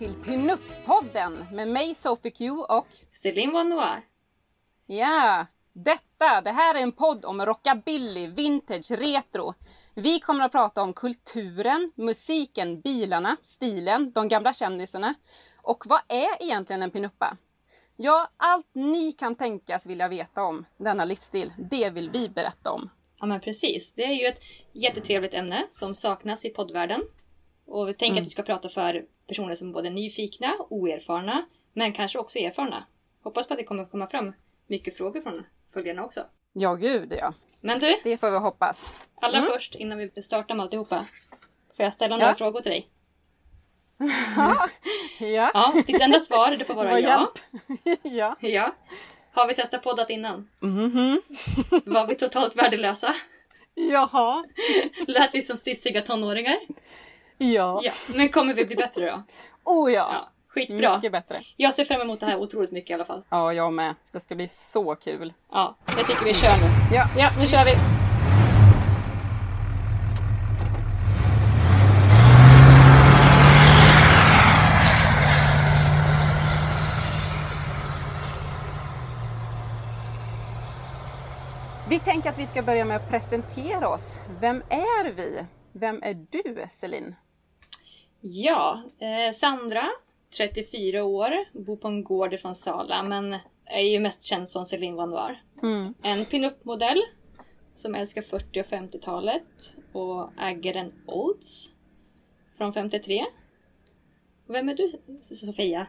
Välkomna till Pinup-podden med mig Sophie Q och Céline Van Noir. ja, detta, det här är en podd om rockabilly, vintage, retro. Vi kommer att prata om kulturen, musiken, bilarna, stilen, de gamla kändisarna. Och vad är egentligen en pinuppa? Ja, allt ni kan tänkas vilja veta om denna livsstil, det vill vi berätta om. Ja men precis. Det är ju ett jättetrevligt ämne som saknas i poddvärlden. Och vi tänker Mm. att vi ska prata för personer som är både nyfikna, oerfarna, men kanske också erfarna. Hoppas på att det kommer komma fram mycket frågor från följarna också. Ja, gud ja. Men du, Det får vi hoppas. allra Mm. först innan vi startar med alltihopa. Får jag ställa några Ja. frågor till dig? Ja, Ja, ditt enda svar det får vara ja. ja. Ja. Har vi testat poddat innan? Mhm. Var vi totalt värdelösa? Jaha. Lät vi som stissiga tonåringar? Ja. Ja, men kommer vi bli bättre då? Oh ja. Ja, skitbra. Mycket bättre. Jag ser fram emot det här otroligt mycket i alla fall. Ja, jag med. Det ska bli så kul. Ja, jag tycker vi kör nu. Ja. Ja, nu kör vi! Vi tänker att vi ska börja med att presentera oss. Vem är vi? Vem är du, Celine? Ja, eh, Sandra, 34 år, bor på en gård från Sala, men är ju mest känd som Céline Van. Mm. En pinup-modell som älskar 40 och 50-talet och äger en Olds från 53. Vem är du, Sofia?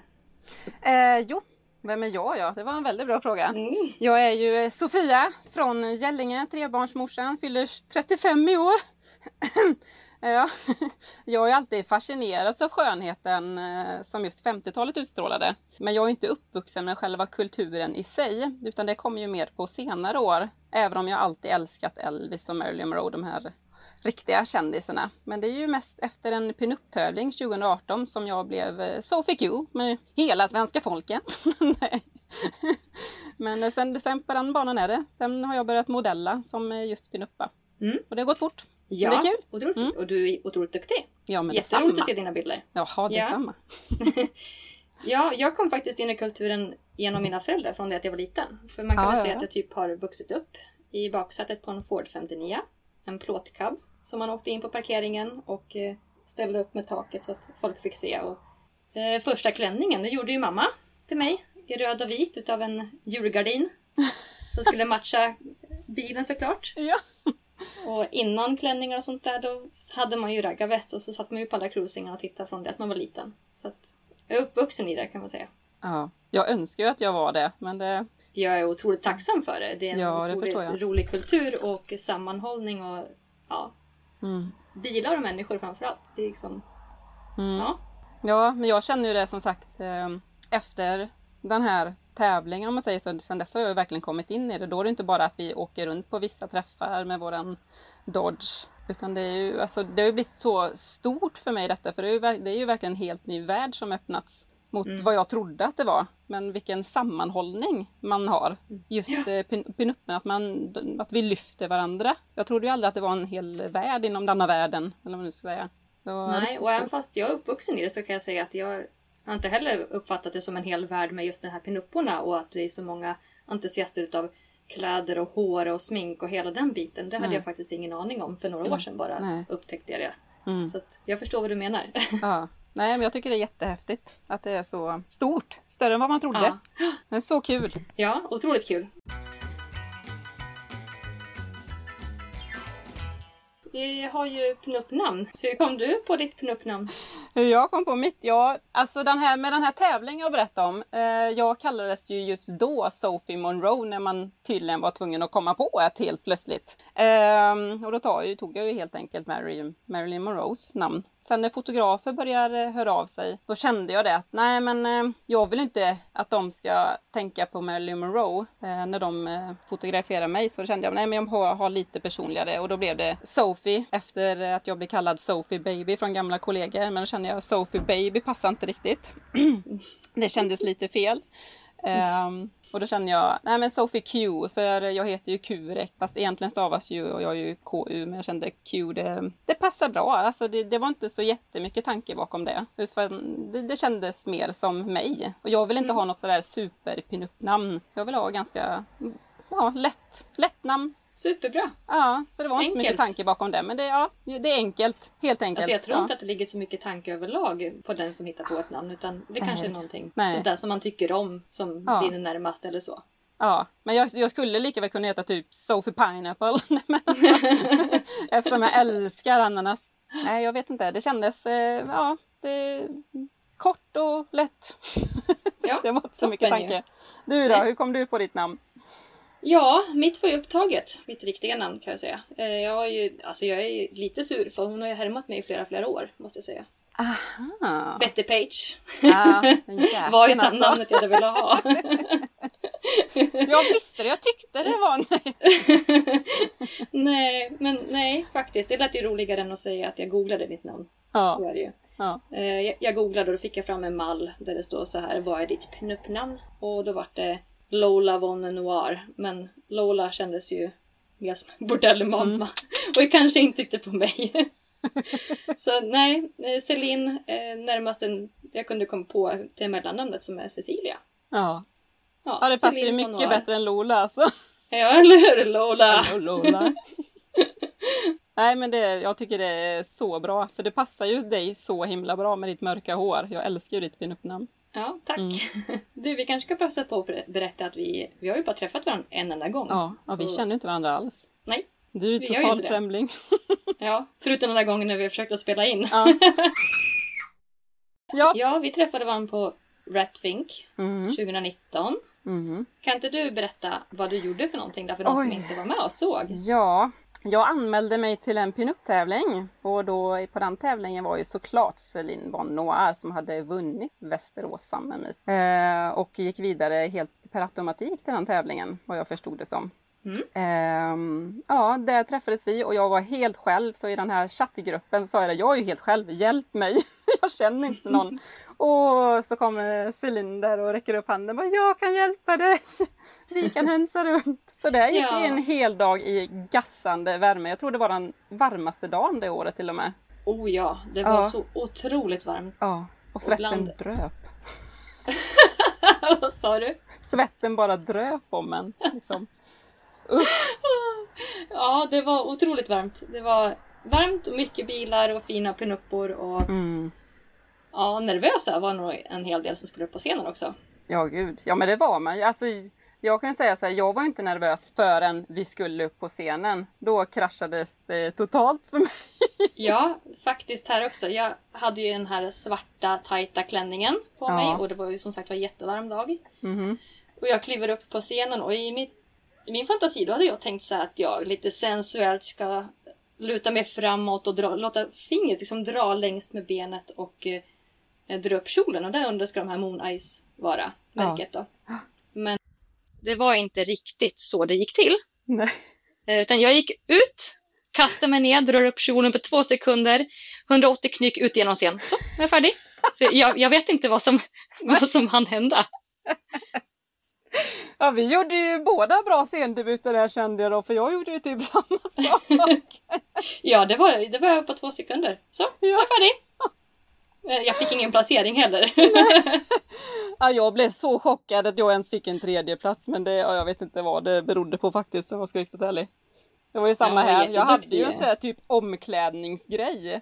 Eh, jo, vem är jag? Ja, det var en väldigt bra fråga. Mm. Jag är ju Sofia från Gällinge, trebarnsmorsan, fyller 35 i år. ja. Jag har ju alltid fascinerats av skönheten eh, som just 50-talet utstrålade. Men jag är inte uppvuxen med själva kulturen i sig, utan det kom ju mer på senare år. Även om jag alltid älskat Elvis och Marilyn Monroe, de här riktiga kändisarna. Men det är ju mest efter en pinup-tävling 2018 som jag blev eh, Sophie Q med hela svenska folket. Men eh, sen, sen på den banan är det. Sen har jag börjat modella som just pinuppa. Mm. Och det har gått fort. Ja, det är kul. Otroligt, Mm. och du är otroligt duktig. Ja, men Jätteroligt att se dina bilder. Jaha, Ja. detsamma. Ja, jag kom faktiskt in i kulturen genom mina föräldrar från det att jag var liten. För man kan Ja, väl säga ja. att jag typ har vuxit upp i baksätet på en Ford 59. En plåtcab som man åkte in på parkeringen och eh, ställde upp med taket så att folk fick se. Och, eh, första klänningen, det gjorde ju mamma till mig i röd och vit utav en julgardin. Som skulle matcha bilen såklart. Ja. Och innan klänningar och sånt där då hade man ju raggarväst och så satt man ju på alla cruisingar och tittade från det att man var liten. Så att jag är uppvuxen i det kan man säga. ja. Jag önskar ju att jag var det, men det... Jag är otroligt tacksam för det. Det är en Ja, otroligt rolig kultur och sammanhållning och ja, Mm. bilar och människor framförallt. Det är liksom, Mm. ja. Ja, men jag känner ju det som sagt eh, efter den här tävlingen om man säger så. Sen dess har jag verkligen kommit in i det. Då är det inte bara att vi åker runt på vissa träffar med våran Dodge. Utan det är ju, alltså det har ju blivit så stort för mig detta. För det är ju, det är ju verkligen en helt ny värld som öppnats. Mot Mm. vad jag trodde att det var. Men vilken sammanhållning man har. Just Ja. pin, pinuppen, att, man, att vi lyfter varandra. Jag trodde ju aldrig att det var en hel värld inom denna världen. Eller vad man nu ska säga. Nej, och även fast jag är uppvuxen i det så kan jag säga att jag har inte heller uppfattat det som en hel värld med just den här pinupporna och att det är så många entusiaster utav kläder och hår och smink och hela den biten. Det hade Nej. jag faktiskt ingen aning om för några år sedan bara Nej. upptäckte jag det. Mm. Så jag förstår vad du menar. Ja. Nej, men jag tycker det är jättehäftigt att det är så stort. Större än vad man trodde. ja. Men så kul. ja, otroligt kul. Vi har ju pinup-namn. Hur kom du på ditt pinup-namn? Hur jag kom på mitt? Ja, alltså den här, med den här tävlingen jag berättade om. Eh, jag kallades ju just då Sophie Monroe när man tydligen var tvungen att komma på ett helt plötsligt. Eh, och då tog jag, ju, tog jag ju helt enkelt Marilyn, Marilyn Monroes namn Sen när fotografer börjar eh, höra av sig, då kände jag det att nej men eh, jag vill inte att de ska tänka på Marilyn Monroe eh, när de fotograferar mig. Så då kände jag nej men jag har, har lite personligare och då blev det Sophie efter att jag blev kallad Sophie Baby från gamla kollegor. Men då kände jag Sophie Baby passar inte riktigt. det kändes lite fel. Um, och då känner jag, nej men Sophie Q, för jag heter ju Kurek, fast egentligen stavas ju, och jag är ju KU, men jag kände Q, det, det passar bra. Alltså det, det var inte så jättemycket tanke bakom det. För det, det kändes mer som mig. Och jag vill inte Mm. ha något sådär super pinup-namn. Jag vill ha ganska, ja, lätt, lätt namn. Superbra! Ja, så det var inte så mycket Enkelt. tanke bakom det, men det, ja, det är enkelt. Helt enkelt. Alltså jag tror ja. inte att det ligger så mycket tanke överlag på den som hittar på ett namn utan det Nej. kanske är någonting Nej. sånt där som man tycker om som Ja. är närmast eller så. Ja, men jag, jag skulle lika väl kunna heta typ Sophie Pineapple. Eftersom jag älskar ananas. Nej, jag vet inte. Det kändes, eh, ja, det, kort och lätt. Ja, det var inte så mycket tanke. Du då, hur kom du på ditt namn? Ja, mitt var ju upptaget. Mitt riktiga namn kan jag säga. Eh, Jag, ju, alltså jag är lite sur för hon har ju härmat mig i flera, flera år måste jag säga. Aha. Betty Page Ja, jäkeln var ju alltså. namnet jag ville ha. Jag visste det, jag tyckte det var nej. men nej faktiskt. Det lät ju roligare än att säga att jag googlade mitt namn. Så Ja, är det ju. ja. Eh, Jag, jag googlade och då fick jag fram en mall där det står så här, vad är ditt pinup-namn? Och då var det Lola von Noir. Men Lola kändes ju mer som en bordellmamma. Och kanske inte riktigt på mig. så nej, eh, Celine eh, närmast en, jag kunde komma på det mellannamnet som är Cecilia. ja. ja det passar ju mycket Noir. bättre än Lola alltså. Ja, eller hur Lola? Lola. Nej men det, jag tycker det är så bra för det passar ju dig så himla bra med ditt mörka hår. Jag älskar ju ditt pinup-namn. Ja, tack. Mm. Du, vi kanske ska passa på att ber- berätta att vi, vi har ju bara träffat varandra en enda gång. Ja, ja vi Och- känner inte varandra alls. Nej. Du är total främling. Ja, förutom den där gången när vi försökte spela in. Ja. ja. Ja, vi träffade varandra på Ratfink Mm, 2019. mm. Kan inte du berätta vad du gjorde för någonting där för de som inte var med och såg? Ja, jag anmälde mig till en pinup-tävling och då på den tävlingen var ju såklart Celine von Noir som hade vunnit Västerås Summer eh, och gick vidare helt per automatik till den tävlingen vad jag förstod det som. Mm. Ehm, ja, där träffades vi och jag var helt själv så i den här chattgruppen så sa jag det, jag är ju helt själv, hjälp mig! jag känner inte någon. och så kommer Celine där och räcker upp handen och bara, jag kan hjälpa dig! vi kan hänsa runt! Så där gick Ja. vi en hel dag i gassande värme. Jag tror det var den varmaste dagen det året till och med. Oh ja, det var Ja. så otroligt varmt. Ja, och svetten bland- dröp. vad sa du? Svetten bara dröp om en. Liksom. Ja, det var otroligt varmt. Det var varmt och mycket bilar och fina pinuppor och Mm. Ja, nervösa var nog en hel del som skulle upp på scenen också. Ja, gud. Ja, men det var man ju. Alltså, jag kan säga så här, jag var inte nervös förrän vi skulle upp på scenen. Då kraschades det totalt för mig. Ja, faktiskt här också. Jag hade ju den här svarta tajta klänningen på Ja. mig och det var ju som sagt var jättevarm dag. Mhm. Och jag kliver upp på scenen och i, mitt, i min fantasi då hade jag tänkt så att jag lite sensuellt ska luta mig framåt och dra, låta fingret liksom dra längst med benet och eh, dra upp kjolen. Och där under ska de här Moon Eyes vara, märket då. Men det var inte riktigt så det gick till. Nej. Eh, Utan jag gick ut, kastade mig ner, drar upp kjolen på två sekunder, 180 knyck ut genom scen. Så, jag är färdig. Så jag, jag vet inte vad som, vad som hann hända. Ja, vi gjorde ju båda bra scendebuter där kände jag då, för jag gjorde ju typ samma sak. Ja, det var, det var på två sekunder. Så, jag Ja. är färdig. Eh, Jag fick ingen placering heller. Ja, jag blev så chockad att jag ens fick en tredje plats men det, ja, jag vet inte vad det berodde på faktiskt om jag ska vara riktigt ärlig. Det var ju samma Ja, här. Jag hade ju en sån här typ omklädningsgrej.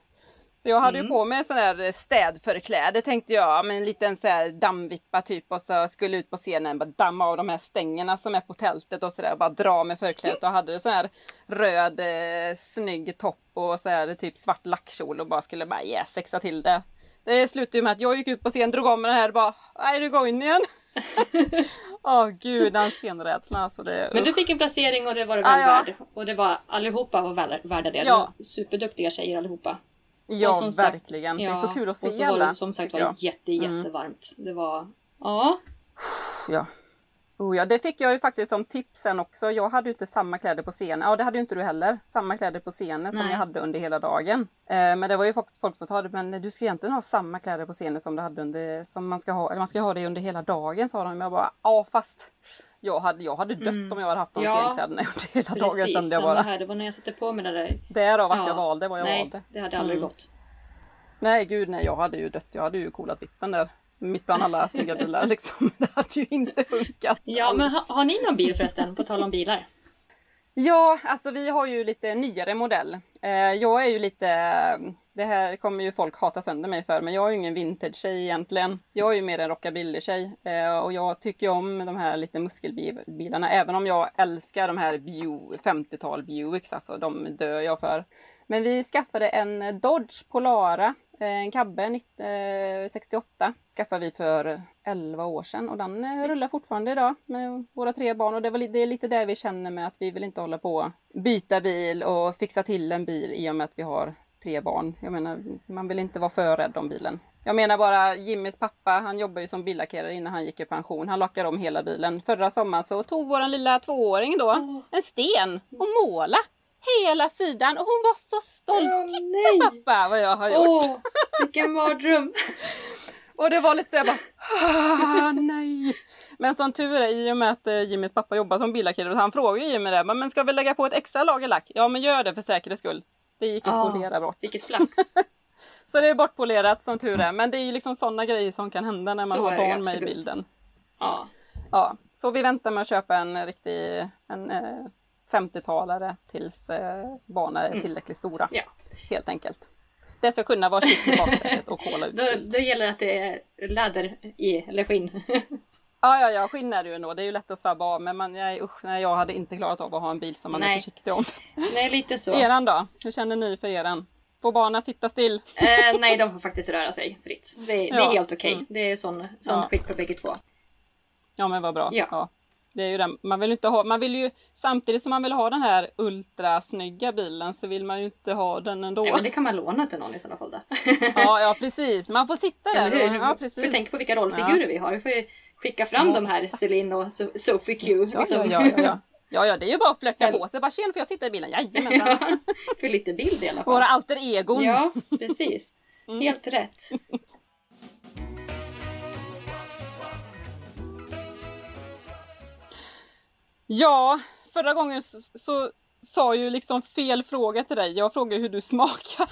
Så jag hade Mm. ju på mig sån här städförkläde tänkte jag, med en liten sån här dammvippa typ och så skulle ut på scenen bara damma av de här stängerna som är på tältet och sådär bara dra med förklädet och hade sån här röd eh, snygg topp och så här typ svart lackkjol och bara skulle bara yes, sexa till det. Det slutade ju med att jag gick ut på scen, drog om mig den här och bara Nej du går in igen. Åh gud den scenrädslan alltså det Men du fick en placering och det var du Ja, väl ja. värd. Och det var allihopa var väl, värda det. Ja. Ja. Superduktiga tjejer allihopa. Ja, sagt- verkligen. Det är så kul att se och så var alla. det som sagt var jätte, Mm. jättevarmt. Det var... Ja. Ja. Oh, ja, det fick jag ju faktiskt som tips sen också. Jag hade inte samma kläder på scenen. Ja, det hade ju inte du heller. Samma kläder på scenen som jag hade under hela dagen. Eh, men det var ju folk, folk som sa det, men du ska egentligen ha samma kläder på scenen som du hade under, som man ska ha, eller man ska ha det under hela dagen sa de. Men jag bara, ja fast jag hade, jag hade dött Mm. om jag hade haft de Ja, scenkläderna under hela dagen Precis, kände jag bara. här. Det var när jag satte på mig det där. Därav att Ja. jag valde vad jag Nej, valde. det hade aldrig Mm. gått. Nej gud nej, jag hade ju dött. Jag hade ju coolat vippen där. Mitt bland alla snygga bilar liksom. Det hade ju inte funkat. Ja, men ha, har ni någon bil förresten? På tal om bilar. Ja, alltså vi har ju lite nyare modell. Eh, jag är ju lite, det här kommer ju folk hata sönder mig för, men jag är ju ingen vintage-tjej egentligen. Jag är ju mer en rockabilly-tjej eh, och jag tycker om de här lite muskelbilarna, även om jag älskar de här Bew- 50-tal Buicks, alltså de dör jag för. Men vi skaffade en Dodge Polara, en Cabbe 90 eh, 68, skaffade vi för 11 år sedan och den eh, rullar fortfarande idag med våra tre barn och det, var, det är lite det vi känner med att vi vill inte hålla på byta bil och fixa till en bil i och med att vi har tre barn. Jag menar, man vill inte vara för rädd om bilen. Jag menar bara Jimmys pappa, han jobbar ju som billackerare innan han gick i pension. Han lackade om hela bilen. Förra sommaren så tog våran lilla tvååring då en sten och måla hela sidan och hon var så stolt. Åh, Titta nej! pappa vad jag har gjort! Åh, vilken mardröm! Och det var lite så jag bara ah, nej. Men som tur är i och med att eh, Jimmys pappa jobbar som billackerare, han frågade Jimmy det, men ska vi lägga på ett extra lager lack? Ja men gör det för säkerhets skull. Det gick att Ja. polera bort. Vilket flax! Så det är bortpolerat som tur är. Men det är ju liksom sådana grejer som kan hända när man Så har barn med i bilden. Ja. Ja, så vi väntar med att köpa en riktig en, eh, 50-talare tills eh, barnen är Mm. tillräckligt stora. Ja. Helt enkelt. Det ska kunna vara chips i baksätet och kola ut. Då, då gäller det att det är läder i, eller skinn. Ja, ja, ja, skinn är det ju ändå. Det är ju lätt att svabba av. Men man, nej, usch, nej, jag hade inte klarat av att ha en bil som man är Nej. försiktig om. Nej, lite så. Eran då? Hur känner ni för eran? Får barnen sitta still? Eh, nej, de får faktiskt röra sig fritt. Det, det är Ja. helt okej. Mm. Det är sån, sån Ja. skick på bägge två. Ja, men vad bra. Ja. Det är ju den. Man vill inte ha, man vill ju, samtidigt som man vill ha den här ultrasnygga bilen så vill man ju inte ha den ändå. Ja, men det kan man låna till någon i sådana fall då. Ja, ja precis. Man får sitta där. Eller hur? och- Ja, precis. tänka på vilka rollfigurer vi har. Vi får ju skicka fram Ja, de här Celine och So- Sophie Q. Ja, liksom. ja, ja, ja. ja, ja, det är ju bara att Eller- på sig. Bara tjena, får jag sitta i bilen? Jajamensan. Ja, För lite bild i alla fall. Våra alter egon. Ja, precis. Mm. Helt rätt. Ja, förra gången så, så sa ju liksom fel fråga till dig. Jag frågade hur du smakar.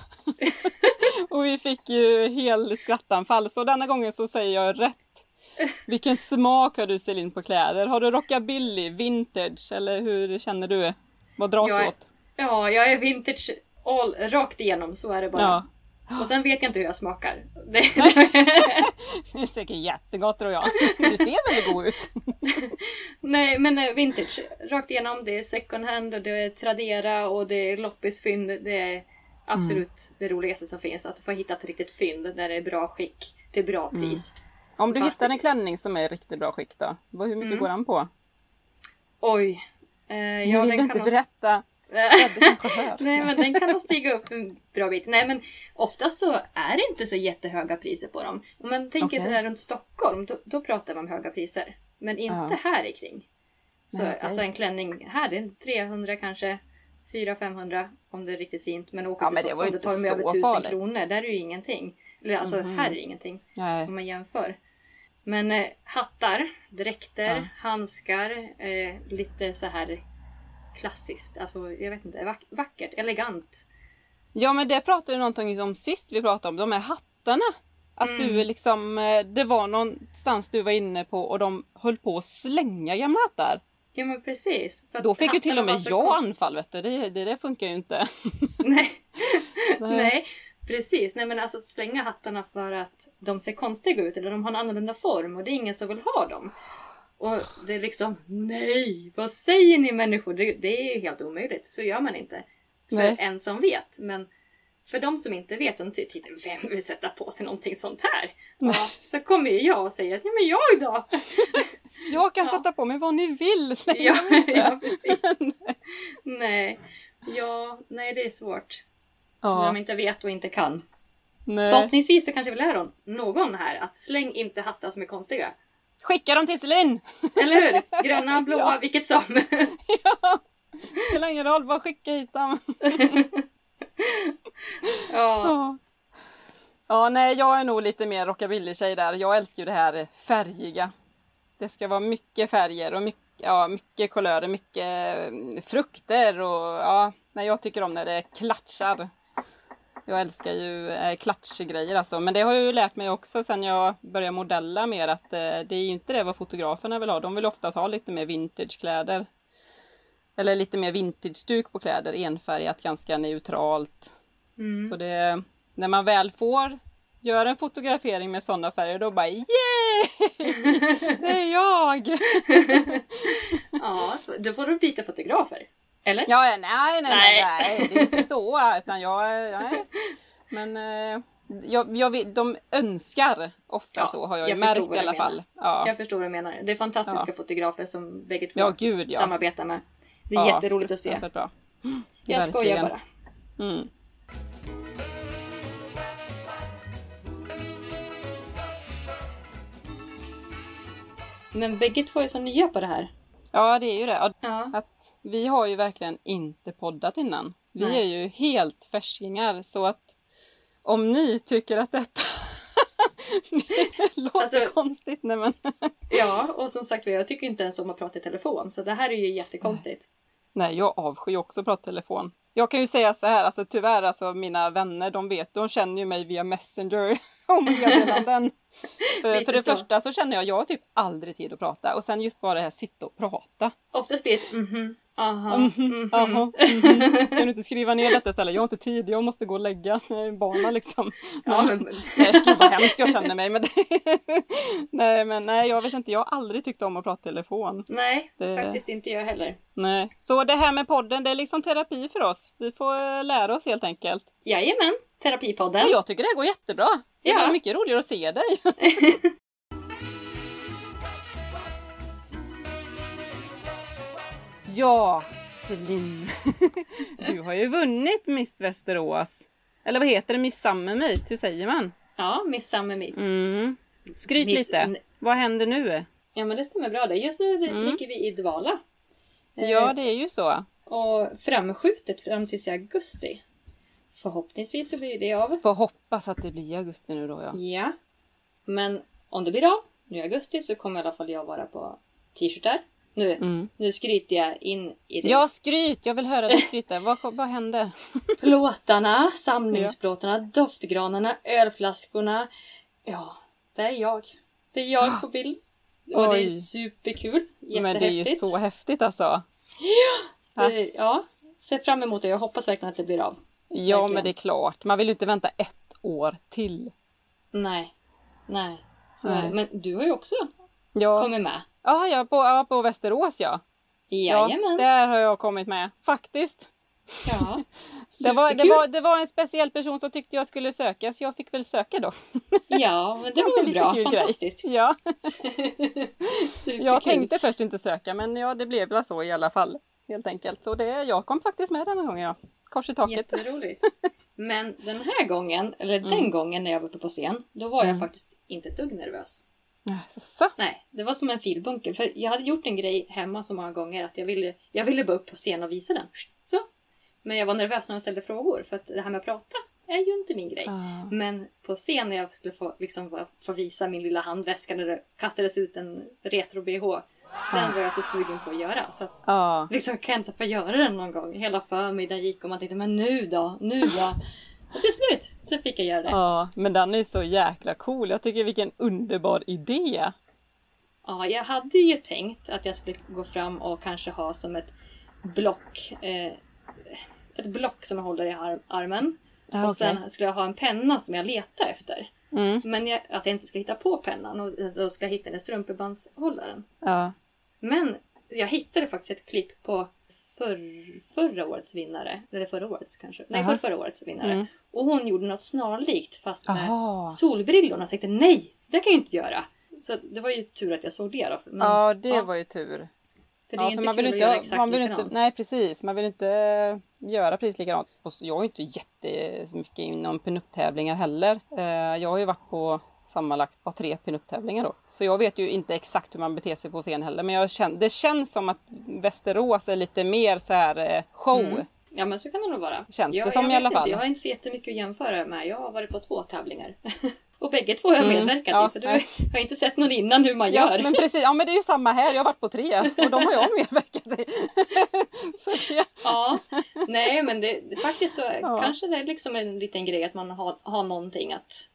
och vi fick ju hel skrattanfall. Så denna gången så säger jag rätt. Vilken smak har du Celine på kläder? Har du rockabilly, vintage eller hur känner du? Vad dras Jag är- åt? Ja, jag är vintage all, rakt igenom. Så är det bara. Ja. Och sen vet jag inte hur jag smakar. Det, är säkert jättegott tror jag. Du ser väldigt god ut. nej, men eh, vintage rakt igenom. Det är second hand och det är Tradera och det är loppisfynd. Det är absolut Mm. det roligaste som finns. Att få hitta ett riktigt fynd där det är bra skick till bra Mm. pris. Om du Fast hittar en klänning som är i riktigt bra skick då? Hur mycket Mm. går den på? Oj. Eh, Ja, ja, vill den du inte kan nog... berätta? Nej men den kan nog stiga upp en bra bit. Nej men oftast så är det inte så jättehöga priser på dem. Om man tänker Okej. sådär runt Stockholm, då, då pratar man om höga priser. Men inte här i kring. Så Nej, okej. alltså en klänning här, det är 300 kanske. 400-500 om det är riktigt fint. Men åker Ja, till men Stockholm, då tar de över 1000 farligt. kronor. Där är ju ingenting. Eller alltså Mhm. här är det ingenting Nej. om man jämför. Men eh, hattar, dräkter, Ja. handskar, eh, lite så här klassiskt. Alltså jag vet inte, vack- vackert, elegant. Ja men det pratade ju någonting om sist vi pratade om, de här hattarna. Att Mm. du liksom, eh, det var någonstans du var inne på och de höll på att slänga gamla hattar. Ja men precis. Då fick ju till och med jag kon- anfall vet du, det, det, det funkar ju inte. Nej. Nej. Nej, precis. Nej men alltså att slänga hattarna för att de ser konstiga ut eller de har en annorlunda form och det är ingen som vill ha dem. Och det är liksom, nej, vad säger ni människor? Det, det är ju helt omöjligt. Så gör man inte. För Nej. en som vet. Men för de som inte vet, de tycker "Titta, vem vill sätta på sig någonting sånt här? Ja, så kommer ju jag och säger att, ja men jag då! Jag kan Ja. sätta på mig vad ni vill, släng Ja, inte. ja precis. Nej. Ja, nej det är svårt. Ja. de inte vet och inte kan. Nej. Förhoppningsvis så kanske vi lär någon, någon här att släng inte hattar som är konstiga. Skicka dem till Celine! Eller hur? Gröna, blåa, vilket som. ja. Spelar ingen roll, bara skicka hit dem. ja. Ja. ja, nej jag är nog lite mer rockabilly-tjej där. Jag älskar ju det här färgiga. Det ska vara mycket färger och mycket, ja, mycket kulörer, mycket mm, frukter och ja, nej, jag tycker om när det klatschar. Jag älskar ju eh, klatschgrejer alltså, men det har jag ju lärt mig också sen jag började modella mer att eh, det är ju inte det vad fotograferna vill ha. De vill ofta ha lite mer vintagekläder. Eller lite mer vintage-stuk på kläder, enfärgat, ganska neutralt. Mm. Så det, när man väl får göra en fotografering med sådana färger då bara yay! Det är jag! ja, då får du byta fotografer. Eller? Ja, nej, nej, nej, Nej. det är inte så. Utan jag, nej. Men eh, jag, jag de önskar ofta Ja, så har jag, jag märkt i alla fall. Ja, Jag förstår vad du menar. Det är fantastiska Ja. fotografer som bägge två ja gud samarbetar med. Det är jätteroligt att se. Bra. Jag skojar Verkligen. bara. Mm. Men bägge två är så nya på det här. Ja, det är ju det. Att vi har ju verkligen inte poddat innan. Vi Nej. är ju helt färskingar så att om ni tycker att detta låter Alltså- konstigt, nej men ja, och som sagt jag tycker inte ens om att prata i telefon. Så det här är ju jättekonstigt. nej, jag avskyr också att prata telefon. Jag kan ju säga så här, alltså tyvärr, alltså mina vänner, de vet, de känner ju mig via Messenger och meddelanden. för, för det så. första så känner jag, jag har typ aldrig tid att prata och sen just bara det här sitta och prata. Oftast blir det ett mhm, aha, mhm. Jaha, mhm. Kan du inte skriva ner detta istället? Jag har inte tid, jag måste gå och lägga barnen liksom. Ja, Men- Nej, gud vad hemskt jag känner mig. Men nej, men nej, jag vet inte. Jag har aldrig tyckt om att prata telefon. nej, Det- faktiskt inte jag heller. Nej. Så det här med podden, det är liksom terapi för oss. Vi får eh, lära oss helt enkelt. Jajamän, Terapipodden. Och jag tycker det går jättebra. Det Ja. är mycket roligare att se dig. ja, Celine. Du har ju vunnit Miss Västerås. Eller vad heter det? Miss Summermeet? Hur säger man? Ja, Miss Summer Meet. Mm. Skryt Miss- lite. Vad händer nu? Ja, men det stämmer bra det. Just nu Mm. ligger vi i dvala. Eh, Ja, det är ju så. Och framskjutet fram tills i augusti. Förhoppningsvis så blir det av. Får hoppas att det blir i augusti nu då ja. Ja. Men om det blir av nu i augusti så kommer i alla fall jag vara på t-shirtar. Nu, Mm. nu skryter jag in i det. Ja, skryt! Jag vill höra dig skryta. vad, vad händer? Plåtarna, samlingsplåtarna, doftgranarna, ölflaskorna. Ja, det är jag. Det är jag på bild. Och det är superkul. Men det är ju Jättehäftigt. så häftigt alltså. Det- Ja, ser fram emot det. Jag hoppas verkligen att det blir av. Ja, Verkligen. men det är klart. Man vill ju inte vänta ett år till. Nej. Nej. Så Nej. Men du har ju också Ja, kommit med. Ja, ja, på, ja på Västerås ja. Ja, Jajamän. där har jag kommit med. Faktiskt. Ja. Det var, det, var, det var en speciell person som tyckte jag skulle söka, så jag fick väl söka då. Ja, men det var väl bra. grej. Fantastiskt. Ja, Superkul. jag tänkte först inte söka, men ja, det blev väl så i alla fall. Helt enkelt. Så det, jag kom faktiskt med denna gången ja. Kors i taket. Jätteroligt. Men den här gången, eller den Mm. gången när jag var uppe på scen, då var jag Mm. faktiskt inte ett dugg nervös. Ja, Så. Nej, det var som en filbunke. För jag hade gjort en grej hemma så många gånger att jag ville, jag ville bara upp på scen och visa den. Så. Men jag var nervös när jag ställde frågor för att det här med att prata är ju inte min grej. Ah. Men på scen när jag skulle få, liksom, få- visa min lilla handväska när det kastades ut en retro-bh. Den var jag så sugen på att göra. Så att, Ja. liksom, kan jag inte få göra den någon gång? Hela förmiddagen gick och man tänkte, men nu då? Nu då? Till slut så fick jag göra det. Ja, men den är så jäkla cool. Jag tycker vilken underbar idé. Ja, jag hade ju tänkt att jag skulle gå fram och kanske ha som ett block. Eh, ett block som jag håller i ar- armen. Ja, och sen skulle jag ha en penna som jag letar efter. Mm. Men jag, att jag inte ska hitta på pennan och då ska jag hitta den i strumpebandshållaren. Ja. Men jag hittade faktiskt ett klipp på förr, förra årets vinnare. Eller förra årets kanske. Nej, för förra årets vinnare. Mm. Och hon gjorde något snarlikt fast med Aha. solbrillorna. Jag tänkte nej, så det kan jag inte göra. Så det var ju tur att jag såg det då. Men, Ja, det ja, var ju tur. För det är ja, inte man kul vill att inte, göra exakt man vill inte, likadant. Nej, precis. Man vill inte göra precis likadant. Och jag är inte jättemycket inom pinup-tävlingar heller. Eh, jag har ju varit på sammanlagt var tre pinup-tävlingar då. Så jag vet ju inte exakt hur man beter sig på scen heller. Men jag känner, det känns som att Västerås är lite mer så här eh, show. Mm. Ja men så kan det nog vara. Känns jag, det som i alla fall. Inte. Jag har inte så jättemycket att jämföra med. Jag har varit på två tävlingar. Och bägge två har jag mm. medverkat mm, i så du har inte sett någon innan hur man ja, gör. Men precis, ja men det är ju samma här, jag har varit på tre och de har jag medverkat i. så, ja. ja, nej men det, faktiskt så ja. kanske det är liksom en liten grej att man har, har någonting att,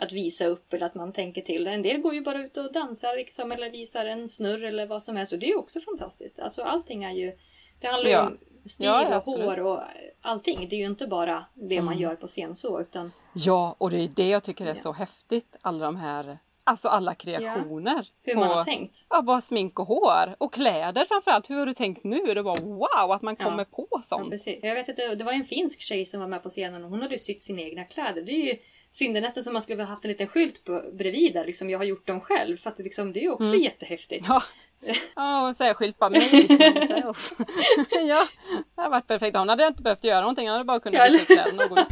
att visa upp eller att man tänker till. En del går ju bara ut och dansar liksom, eller visar en snurr eller vad som helst och det är ju också fantastiskt. Alltså allting är ju det handlar ju ja. om stil ja, och hår och allting. Det är ju inte bara det mm. man gör på scen så utan... Ja, och det är det jag tycker är så häftigt. Alla de här Alltså alla kreationer. Ja, hur man har tänkt. Ja, bara smink och hår. Och kläder framförallt. Hur har du tänkt nu? Det var wow att man kommer ja. på sånt. Ja, precis. Jag vet att det, det var en finsk tjej som var med på scenen och hon hade sytt sina egna kläder. Det är ju synd nästan som man skulle ha haft en liten skylt på, bredvid där. Liksom, jag har gjort dem själv. För att liksom, det är ju också mm. jättehäftigt. Ja, Ja, hon särskilt bara mig. ja, det har varit perfekt. Hon hade inte behövt göra någonting. Hon hade bara kunnat byta kläderna och gå ut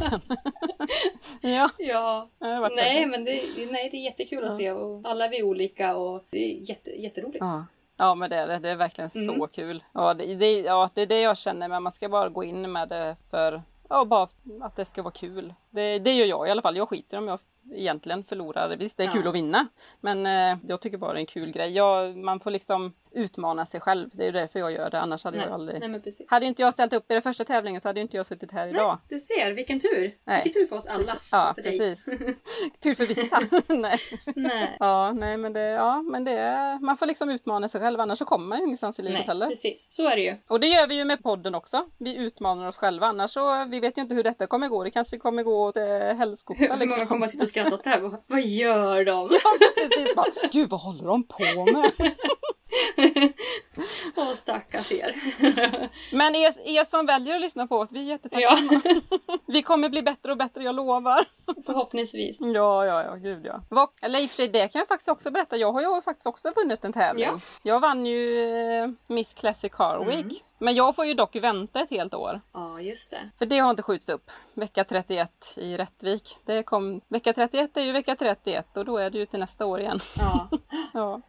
Ja, ja. nej, perfekt. men det, nej, det är jättekul att se och alla är vi olika och det är jätte, jätteroligt. Ja. Ja men det är det, det är verkligen mm. så kul. Ja det, det, ja det är det jag känner, men man ska bara gå in med det för Ja, bara att det ska vara kul. Det, det gör jag i alla fall. Jag skiter om jag egentligen förlorar. Visst, det är kul ja. att vinna. Men eh, jag tycker bara det är en kul grej. Jag, man får liksom utmana sig själv. Det är därför jag gör det. Annars hade Nej. jag aldrig... Nej, men precis. Hade inte jag ställt upp i den första tävlingen så hade inte jag suttit här idag. Nej, du ser, vilken tur! Nej. Vilken tur för oss alla. Ja, för precis. tur för vissa. nej. nej. Ja, nej men det, ja, men det, man får liksom utmana sig själv. Annars så kommer man ju ingenstans i livet nej, heller. precis. Så är det ju. Och det gör vi ju med podden också. Vi utmanar oss själva. Annars så, vi vet ju inte hur detta kommer gå. Det kanske kommer gå åt eh, helskotta liksom. Hur många kommer att sitta och skratta åt det här? Vad gör de? ja, precis. Bara, Gud, vad håller de på med? Åh stackars er. Men er, er som väljer att lyssna på oss, vi är jättetacksamma. Ja. vi kommer bli bättre och bättre, jag lovar. Förhoppningsvis. Ja, ja, ja, gud ja. Eller i och för sig, det kan jag faktiskt också berätta. Jag har ju faktiskt också vunnit en tävling. Ja. Jag vann ju eh, Miss Classic Car Week. Mm. Men jag får ju dock vänta ett helt år. Ja, just det. För det har inte skjuts upp. Vecka 31 i Rättvik. Det kom, vecka 31 är ju vecka 31 och då är det ju till nästa år igen. Ja. ja.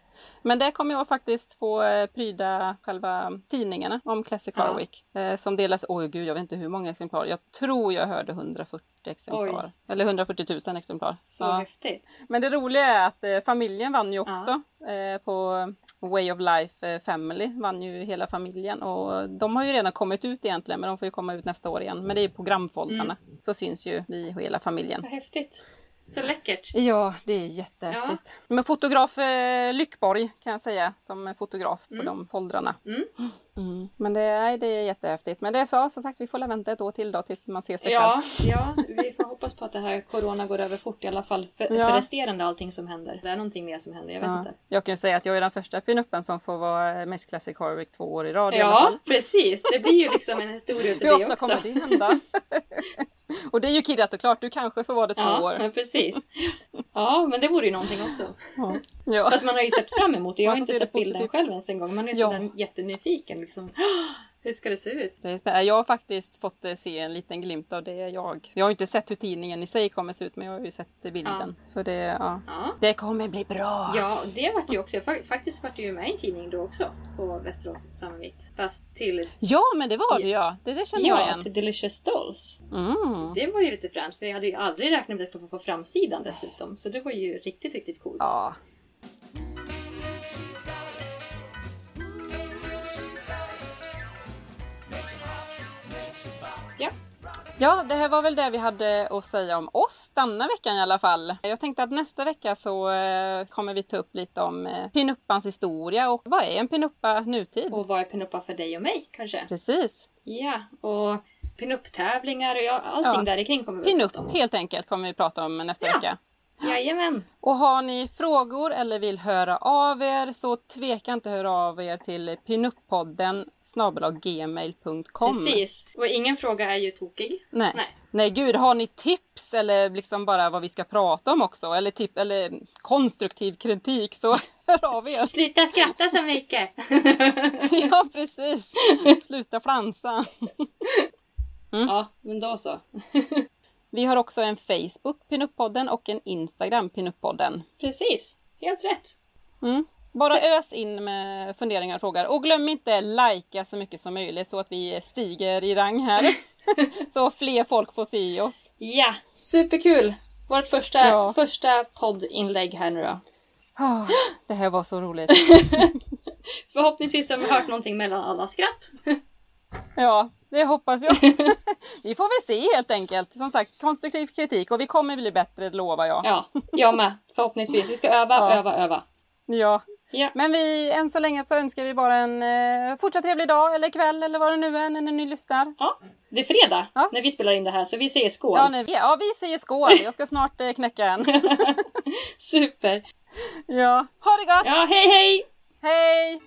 Men där kommer jag faktiskt få eh, pryda själva tidningarna om Classic Car Week. Eh, som delas, oj gud jag vet inte hur många exemplar. Jag tror jag hörde 140 exemplar. Oj. Eller 140 000 exemplar. Så ja. häftigt. Men det roliga är att eh, familjen vann ju också ja. på Way of Life Family vann ju hela familjen och de har ju redan kommit ut egentligen men de får ju komma ut nästa år igen. Men det är programfoldarna. Mm. Så syns ju vi och hela familjen. Vad häftigt. Så läckert! Ja, det är jättehäftigt. Ja. Men fotograf eh, Lyckborg kan jag säga som fotograf på mm. de foldrarna. Mm. Mm. Men det, nej, det är jättehäftigt. Men det är för, som sagt, vi får vänta ett år till då tills man ser sig ja, själv. Ja, vi får hoppas på att det här Corona går över fort i alla fall. För, ja. för resterande allting som händer. Det är någonting mer som händer, jag vet ja. inte. Jag kan ju säga att jag är den första pinuppen som får vara Miss Classic Harvick två år i rad Ja, precis. Det blir ju liksom en historia till det också. Hur ofta kommer det hända? Och det är ju kirrat och klart, du kanske får vara det två ja, år. Ja, precis. Ja, men det vore ju någonting också. Ja. Ja. Fast man har ju sett fram emot det. Jag har inte sett bilden själv ens en gång. Man är ju ja. sådär jättenyfiken liksom. Hur ska det se ut? jag har faktiskt fått eh, se en liten glimt av det jag. Jag har inte sett hur tidningen i sig kommer se ut men jag har ju sett bilden. Ja. Så det, ja. ja. det kommer bli bra. Ja, det vart ju också. Faktiskt vart det ju med i en tidning då också. På Västerås Samvit. Fast till... Ja, men det var det ja. Det, det känner ja, jag igen. Ja, till Delicious Dolls. Mm. Det var ju lite fränt för jag hade ju aldrig räknat med att jag skulle få framsidan dessutom. Så det var ju riktigt, riktigt coolt. Ja. Ja, det här var väl det vi hade att säga om oss denna veckan i alla fall. Jag tänkte att nästa vecka så eh, kommer vi ta upp lite om eh, pinuppans historia och vad är en pinuppa nutid? Och vad är pinuppa för dig och mig kanske? Precis. Ja, och pinupptävlingar och allting ja. där kring kommer vi Pinup, prata om. helt enkelt kommer vi prata om nästa ja. vecka. Jajamän! Och har ni frågor eller vill höra av er så tveka inte att höra av er till pinuppodden snabelaggmail.com. Precis. Och ingen fråga är ju tokig. Nej. Nej. Nej gud, har ni tips eller liksom bara vad vi ska prata om också eller, tip, eller konstruktiv kritik så hör av er. Sluta skratta så mycket! ja precis. Sluta flansa. Mm. Ja, men då så. Vi har också en Facebook, Pinup-podden, och en Instagram, Pinup-podden. Precis, helt rätt. Mm. Bara ös in med funderingar och frågor. Och glöm inte likea så mycket som möjligt så att vi stiger i rang här. så fler folk får se oss. Ja, superkul! Vårt första, Ja. första poddinlägg här nu då. Ah, Det här var så roligt. Förhoppningsvis har vi hört någonting mellan alla skratt. Ja, det hoppas jag. Vi får väl se helt enkelt. Som sagt, konstruktiv kritik och vi kommer bli bättre, lovar jag. Ja, jag med. Förhoppningsvis. Vi ska öva, Ja. öva, öva. Ja. Ja. Men vi, än så länge så önskar vi bara en eh, fortsatt trevlig dag eller kväll eller vad det nu är när ni lyssnar. ja. Det är fredag Ja. när vi spelar in det här, så vi säger skål. Ja, nej, ja, vi säger skål. Jag ska snart eh, knäcka en. Super! Ja, ha det gott! Ja, hej hej! Hej!